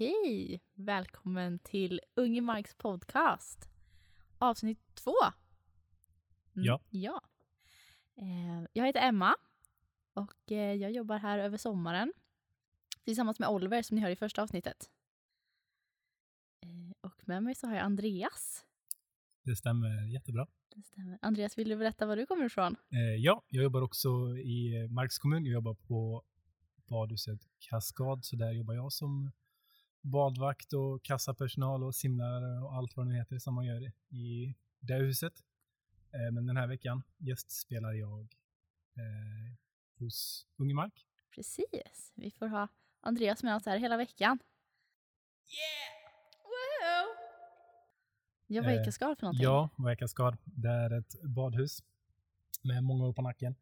Okej, välkommen till Unge Marks podcast. Avsnitt två. Mm, Ja. ja. Eh, Jag heter Emma och eh, jag jobbar här över sommaren tillsammans med Oliver som ni hör i första avsnittet. Eh, Och med mig så har jag Andreas. Det stämmer jättebra. Det stämmer. Andreas, vill du berätta var du kommer ifrån? Ja, jag jobbar också i Marks kommun. Jag jobbar på badhuset Kaskad, så där jobbar jag som badvakt och kassapersonal och simlärare och allt vad det heter som man gör i det huset. Eh, men den här veckan gästspelar jag eh, hos Unge Mark. Precis, vi får ha Andreas med oss här hela veckan. Wow! Ja, vad är Eh, Kaskad för någonting? Ja, vad är Kaskad? Det är ett badhus med många år på nacken.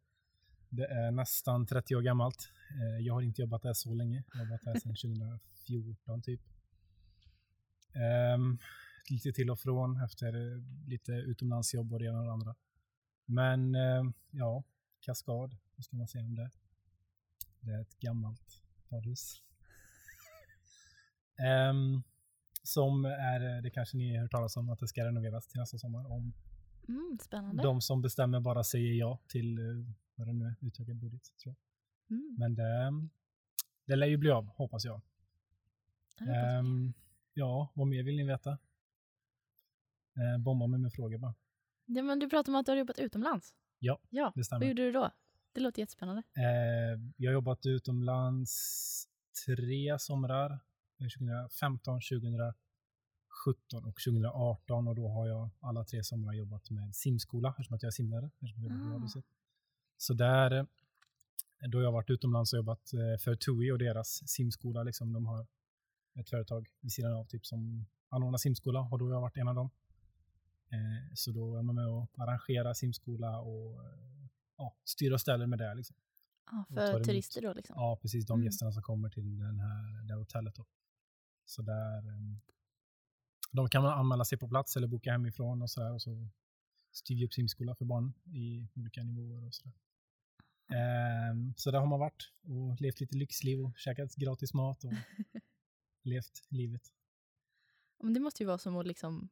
Det är nästan 30 år gammalt. Eh, Jag har inte jobbat där så länge. Jag har jobbat där sedan 2014 typ. Ehm, lite till och från efter eh, lite utomlandsjobb och det ena och det andra. Men eh, ja, Kaskad, vad ska man säga om det? Det är ett gammalt badhus. Ehm, som är, det kanske ni har hört talas om, att det ska renoveras till nästa sommar. Om Mm, spännande. de som bestämmer bara säger ja till, eh, vad det nu är, utökad budget. Tror jag. Mm, Men det, det lär ju bli av, hoppas jag. Ehm, ja, vad mer vill ni veta? Eh, bomba mig med frågor bara. Ja, men du pratade om att du har jobbat utomlands. Ja, Ja, Det vad stämmer. gjorde du då? Det låter jättespännande. Eh, jag har jobbat utomlands tre somrar. Eh, 2015, 2017 och 2018 och då har jag alla tre somrar jobbat med simskola eftersom att jag är simlärare. Eftersom jag Ah. Så där, eh, då jag varit utomlands och jobbat eh, för TUI och deras simskola. Liksom, de har ett företag vid sidan av typ som anordnar simskola och då har jag varit en av dem. Eh, så då är man med och arrangerar simskola och eh, ja, styr och ställer med det. Liksom. Tar för turister då liksom. Ja, precis. De Mm. gästerna som kommer till den här, det här hotellet. Då. Så där, de kan man anmäla sig på plats eller boka hemifrån och så där. Och så styr vi upp simskola för barn i olika nivåer och så där. Em, så där har man varit och levt lite lyxliv och käkat gratis mat och levt livet. Men det måste ju vara som att liksom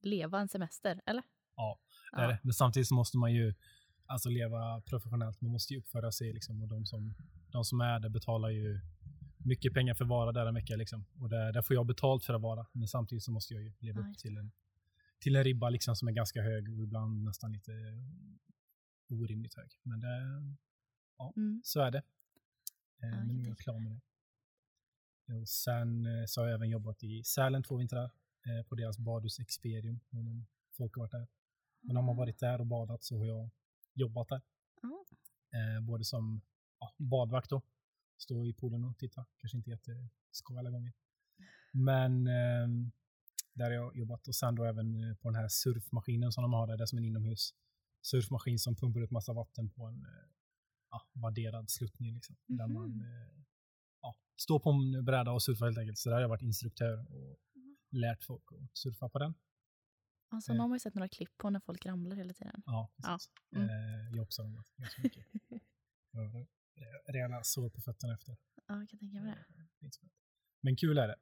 leva en semester, eller? Ja, det är det. Men samtidigt så måste man ju alltså leva professionellt. Man måste ju uppföra sig liksom, och de som, de som är där betalar ju mycket pengar för att vara där en vecka. Liksom. Och där, där får jag betalt för att vara. Men samtidigt så måste jag ju leva upp till en, till en ribba liksom, som är ganska hög och ibland nästan lite orimligt hög. Men det, Mm. så är det. Eh, jag men nu är jag klar med det. Och sen eh, så har jag även jobbat i Sälen två vintrar eh, på deras badhus Experium. Folk har varit där. Men om man varit där och badat så har jag jobbat där. Ja. Eh, både som ja, badvakt då. Stå i poolen och titta. Kanske inte jätteskoj alla gånger. Men eh, där har jag jobbat och sen då även på den här surfmaskinen som de har där. Det är som en inomhus surfmaskin som pumpar ut massa vatten på en eh, ja, vadderad sluttning. Liksom, Där Mhm. man eh, ja, står på en bräda och surfar helt enkelt. Så där har jag varit instruktör och Mhm. lärt folk att surfa på den. Alltså, Eh. nu har man ju sett några klipp på när folk ramlar hela tiden. Ja, Ja, precis. mm. Eh, jag också ramlat ganska mycket. Jag har re- rejäla sår på fötterna efter. Ja, jag kan tänka mig det. Eh. Men kul är det.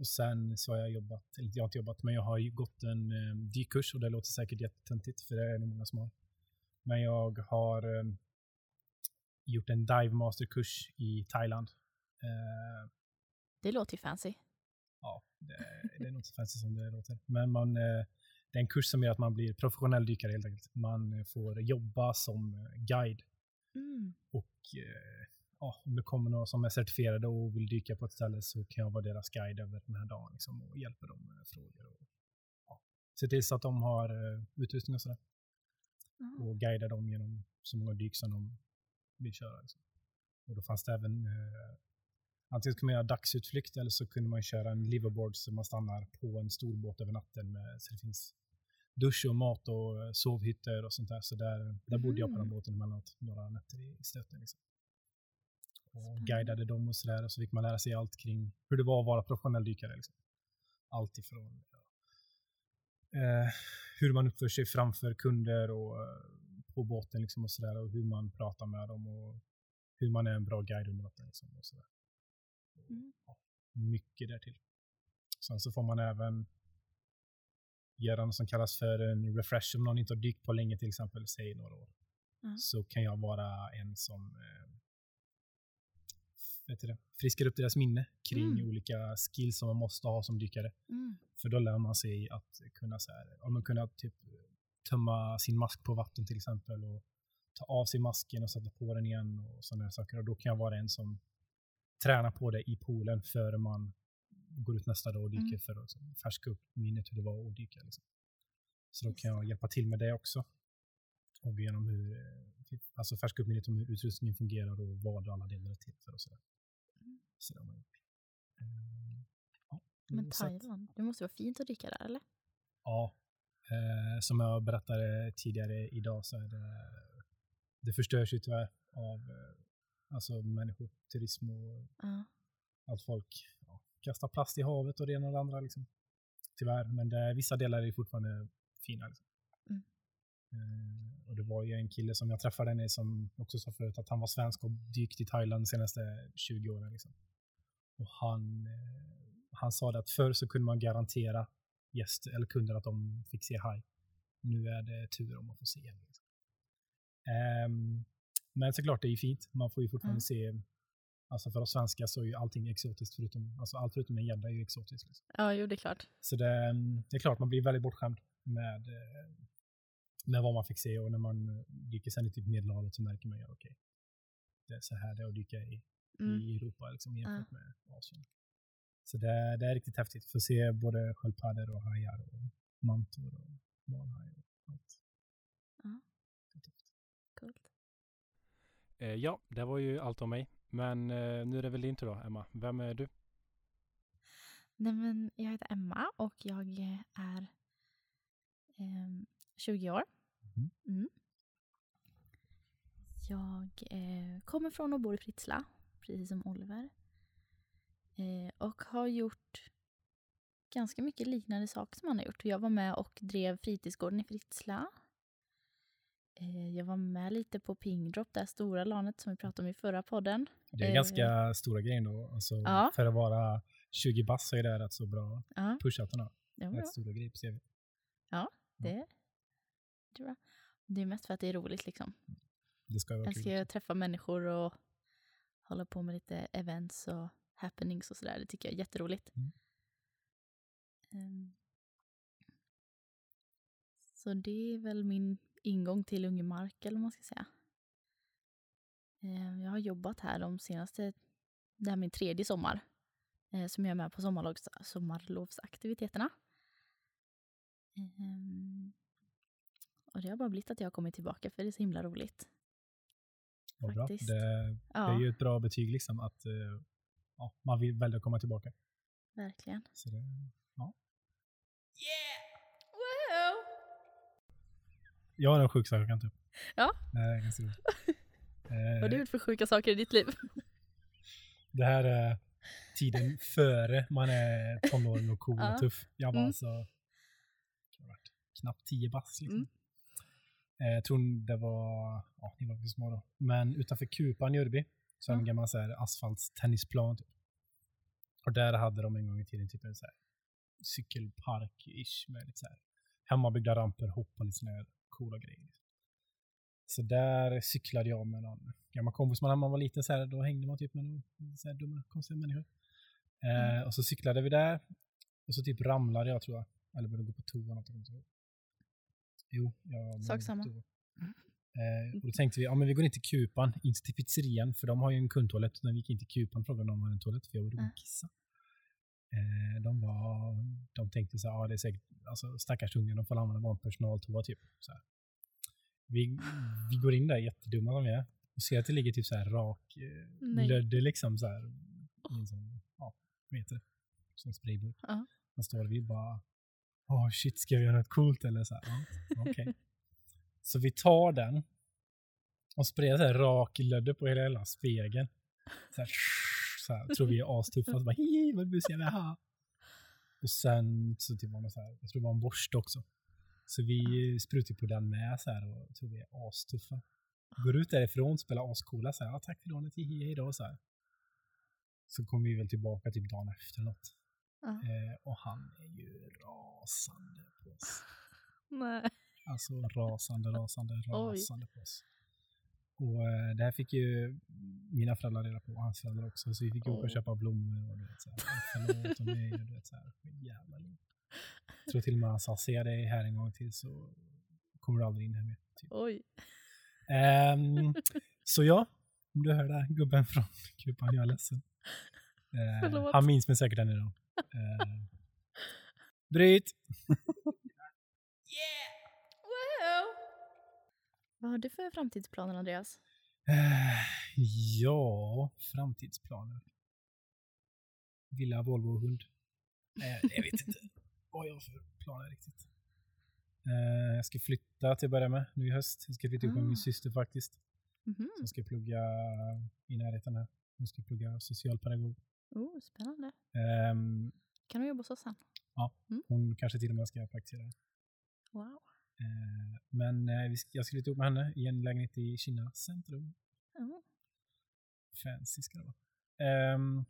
Och sen så har jag jobbat, eller jag har inte jobbat, men jag har gått en eh, dykkurs och det låter säkert jättetöntigt för det är nog många som har. Men jag har eh, gjort en dive masterkurs i Thailand. Eh, Det låter ju fancy. ja, det, det är nog så fancy som det låter. Men man, eh, det är en kurs som gör att man blir professionell dykare helt enkelt. Man får jobba som eh, guide Mm. och eh, ja, om det kommer några som är certifierade och vill dyka på ett ställe så kan jag vara deras guide över den här dagen liksom, och hjälpa dem med frågor. Och, ja, se till så att de har eh, utrustning och sådär. Ja. Och guida dem genom så många dyk som de vill köra. Liksom. Och då fanns det även eh, Antingen kunde man göra dagsutflykt eller så kunde man köra en liverboard så man stannar på en stor båt över natten. Med, så det finns dusch och mat och eh, sovhytter och sånt där. Så där, där bodde jag på den Mhm. båten emellanåt några nätter i, i stöten. Liksom. Och guidade dem och sådär. Och så fick man lära sig allt kring hur det var att vara professionell dykare. Liksom. Allt ifrån ja, eh, hur man uppför sig framför kunder och eh, på båten liksom och sådär. Och hur man pratar med dem och hur man är en bra guide under vatten. Liksom, och sådär. Mm. mycket därtill. Sen så får man även göra något som kallas för en refresh om någon inte har dykt på länge till exempel, säg några år. Ja. Så kan jag vara en som eh, vet det, friskar upp deras minne kring Mm. olika skills som man måste ha som dykare. Mm. För då lär man sig att kunna, så här, om man kunna typ tömma sin mask på vatten till exempel och ta av sig masken och sätta på den igen och sådana här saker. Och då kan jag vara en som tränar på det i poolen före man går ut nästa dag och dyker Mm. för att liksom färska upp minnet hur det var att dyka. Liksom. Så då kan jag hjälpa till med det också. Och genom hur, eh, alltså färska upp minnet om hur utrustningen fungerar och vad alla delar är till för och sådär. Så det har man gjort. Ehm, ja, Men att- Thailand, det måste vara fint att dyka där eller? Ja, eh, som jag berättade tidigare idag så är det, det förstörs ju tyvärr av eh, alltså människor, turism och Ja. allt folk ja, kastar plast i havet och det ena och det andra. Liksom. Tyvärr, men det, vissa delar är fortfarande fina. Liksom. Mm. Eh, och det var ju en kille som jag träffade som också sa förut att han var svensk och dykt i Thailand de senaste 20 åren. Liksom. Och han, eh, han sa det att förr så kunde man garantera gäster eller kunder att de fick se haj. Nu är det tur om man får se en. Liksom. Ehm, men såklart, det är ju fint. Man får ju fortfarande Mm. se Alltså för oss svenskar så är ju allting exotiskt förutom, alltså allt förutom en gädda är ju exotiskt. Liksom. ja, jo det är klart. Så det, det är klart, man blir väldigt bortskämd med, eh, med vad man fick se och när man dyker sen i typ Medelhavet så märker man ju, okej, det är så här det är att dyka i, Mm. i Europa liksom, jämfört med Asien. Så det, det är riktigt häftigt. Få se både sköldpaddor och hajar och mantor och valhajar och allt. Ja. Är. Coolt. Eh, ja, det var ju allt om mig. Men eh, nu är det väl din tur då, Emma. Vem är du? Nej, men jag heter Emma och jag är ehm, 20 år. Mhm. Mm. Jag eh, kommer från och bor i Fritsla, precis som Oliver. Eh, och har gjort ganska mycket liknande saker som han har gjort. Jag var med och drev fritidsgården i Fritsla. Eh, jag var med lite på Pingdrop, det här stora lanet som vi pratade om i förra podden. Det är Eh, ganska stora grejer då. Alltså, Ja. För att vara 20 bass så är det rätt så bra Ja, pushat. Ja. Rätt stora grejer på CV. Det, det är bra. Det är mest för att det är roligt liksom. Det ska Jag älskar att träffa människor och hålla på med lite events och happenings och sådär. Det tycker jag är jätteroligt. Mm. Ehm, så det är väl min ingång till Ungemark eller vad man ska säga. Ehm, jag har jobbat här de senaste, det här är min tredje sommar, eh, som jag är med på sommarlovs, sommarlovsaktiviteterna. Ehm, och det har bara blivit att jag har kommit tillbaka för det är så himla roligt. Vad bra. Det, det Ja, är ju ett bra betyg liksom att eh, ja, man vill välja att komma tillbaka. verkligen. Så det, Wow! jag har en sjuk sak jag kan ta upp. Ja. Det är ganska roligt. Vad har du Eh, gjort för sjuka saker i ditt liv? det här är tiden före man är tonåring och cool Ja. och tuff. Jag var Mm. alltså det knappt 10 bass. Liksom. Mm. Eh, Jag tror det var, ja, ni var för små då. Men utanför Kupan i Örby så är det en gammal så här, asfaltstennisplan. Typ. Och där hade de en gång i tiden typ en så här, cykelpark-ish med lite så här, hemmabyggda ramper, hopp och lite såna här coola grejer. Så där cyklade jag med någon gammal kompis. Man, när man var liten så här, då hängde man typ med någon, så här dumma, konstiga människor. Eh, Mm. och så cyklade vi där och så typ ramlade jag tror jag. Eller började gå på toa. Något. Jo, jag Sak samma. toa. Eh, och då tänkte vi, ja men vi går in till Kupan, inte till pizzerian, för de har ju en kundtoalett. Utan vi gick in till Kupan och frågade om de hade en toalett, för jag borde gå och kissa. Eh, de, var, de tänkte så här, ja det är säkert, alltså stackars unga, de får använda vår personaltoa typ. Så här. Vi, vi går in där jättedumma som vi är och ser att det ligger typ så här rak eh, lödde liksom så här i en sån, ja, vad heter det? Sån sprayburk. Ja. Och står vi bara, åh shit, ska vi göra något coolt eller så här? Ja, Okay. så vi tar den och sprayar så här rak lödde på hela, hela spegeln. Så här, så här, tror vi är astuffa. Så bara, hihi, vad busiga vi är. Och sen så typ var det så här, jag tror det var en borste också. Så vi sprutar på den med så här och tror vi är astuffa. Går ut därifrån, spelar ascoola så här, ja, tack för lånet, hihi, hej då så här. Så kom vi väl tillbaka typ dagen efter något. Eh, och han är ju rasande på oss. Nej. Alltså rasande, rasande, Oj. rasande på oss. Och eh, det här fick ju mina föräldrar reda på, och hans föräldrar också. Så vi fick ju åka och köpa blommor och du vet, så här, förlåt nej och du vet så här, jävla liv. Jag tror till och med han sa, ser jag dig här en gång till så kommer du aldrig in här mer. Typ. Oj. Ehm, så ja, om du hör det här, gubben från kupan, jag är ledsen. Förlåt. han minns mig säkert än idag. Eh, bryt! Wow. Vad har du för framtidsplaner Andreas? Eh, ja, framtidsplaner. Villa, Volvo och hund. Eh, jag vet inte vad jag har för planer riktigt. Eh, jag ska flytta till att börja med nu i höst. Jag ska flytta ihop med Ah. min syster faktiskt. Mhm. Som ska plugga i närheten här. Hon ska plugga socialpedagog. Oh, spännande. Ehm, Kan du jobba hos oss sen? hon kanske till och med ska praktisera. Wow. Eh, men ska, jag ska flytta ihop med henne i en lägenhet i Kina centrum. Ja. Fancy ska det vara. Ehm,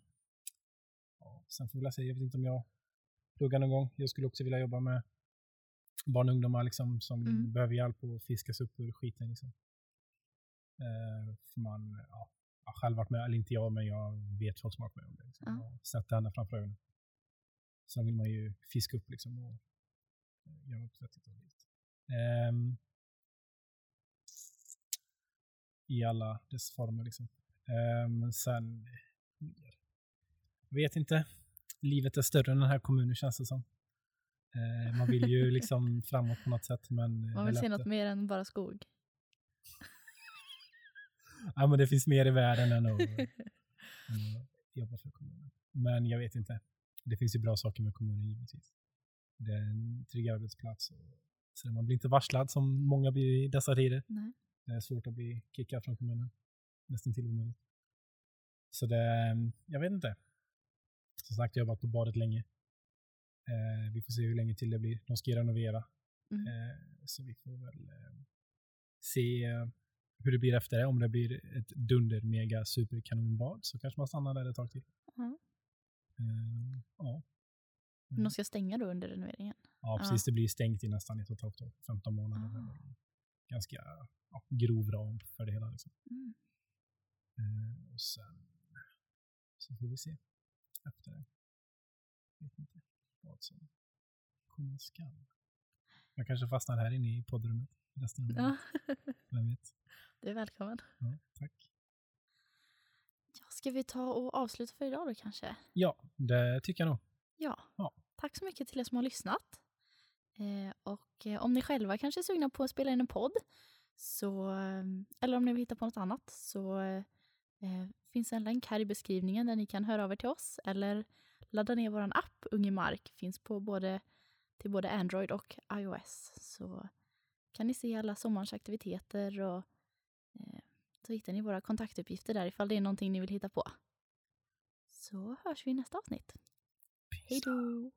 ja, sen får vi väl se, jag vet inte om jag pluggar någon gång. Jag skulle också vilja jobba med barn och ungdomar liksom, som Mm. behöver hjälp att fiskas upp ur skiten. Liksom. Eh, för man, ja, jag har själv varit med, eller inte jag, men jag vet folk som har varit med om det. Liksom. Jag har sett det hända framför ögonen. Sen vill man ju fiska upp liksom, och eh, göra något vettigt av det. Ehm, I alla dess former. Liksom. Ehm, sen, jag vet inte. Livet är större än den här kommunen känns det som. Eh, man vill ju liksom framåt på något sätt. Men Man vill se något mer än bara skog. Ja, men det finns mer i världen än att, än att jobba för kommunen. Men jag vet inte. Det finns ju bra saker med kommunen givetvis. Det är en trygg arbetsplats. Så man blir inte varslad som många blir i dessa tider. Nej. Det är svårt att bli kickad från kommunen. Nästan till omöjligt. Så det, jag vet inte. Som sagt, jag har jobbat på badet länge. Eh, vi får se hur länge till det blir. De ska ju renovera. Mm. Eh, så vi får väl eh, se eh, hur det blir efter det. Om det blir ett dunder, mega, super kanonbad så kanske man stannar där ett tag till. Ja. Eh, ja. Men de ska stänga då under renoveringen. ja, precis. Det blir stängt i nästan ett och ett halvt år. 15 månader. Väl Ganska ja, grov ram för det hela. Liksom. Mm. Eh, och sen så får vi se efter det. Vet inte vad som komma skall. Jag kanske fastnar här inne i poddrummet resten av Ja. Vem vet? Du är välkommen. Ja, tack. Ja, ska vi ta och avsluta för idag då kanske? Ja, det tycker jag nog. Ja. Ja. Tack så mycket till er som har lyssnat. Eh, och eh, om ni själva kanske är sugna på att spela in en podd, så, eh, eller om ni vill hitta på något annat, så eh, finns en länk här i beskrivningen där ni kan höra av er till oss eller ladda ner vår app Unge Mark. Finns på både, till både Android och iOS. Så kan ni se alla sommarens aktiviteter och eh, så hittar ni våra kontaktuppgifter där ifall det är någonting ni vill hitta på. Så hörs vi i nästa avsnitt. Hej då!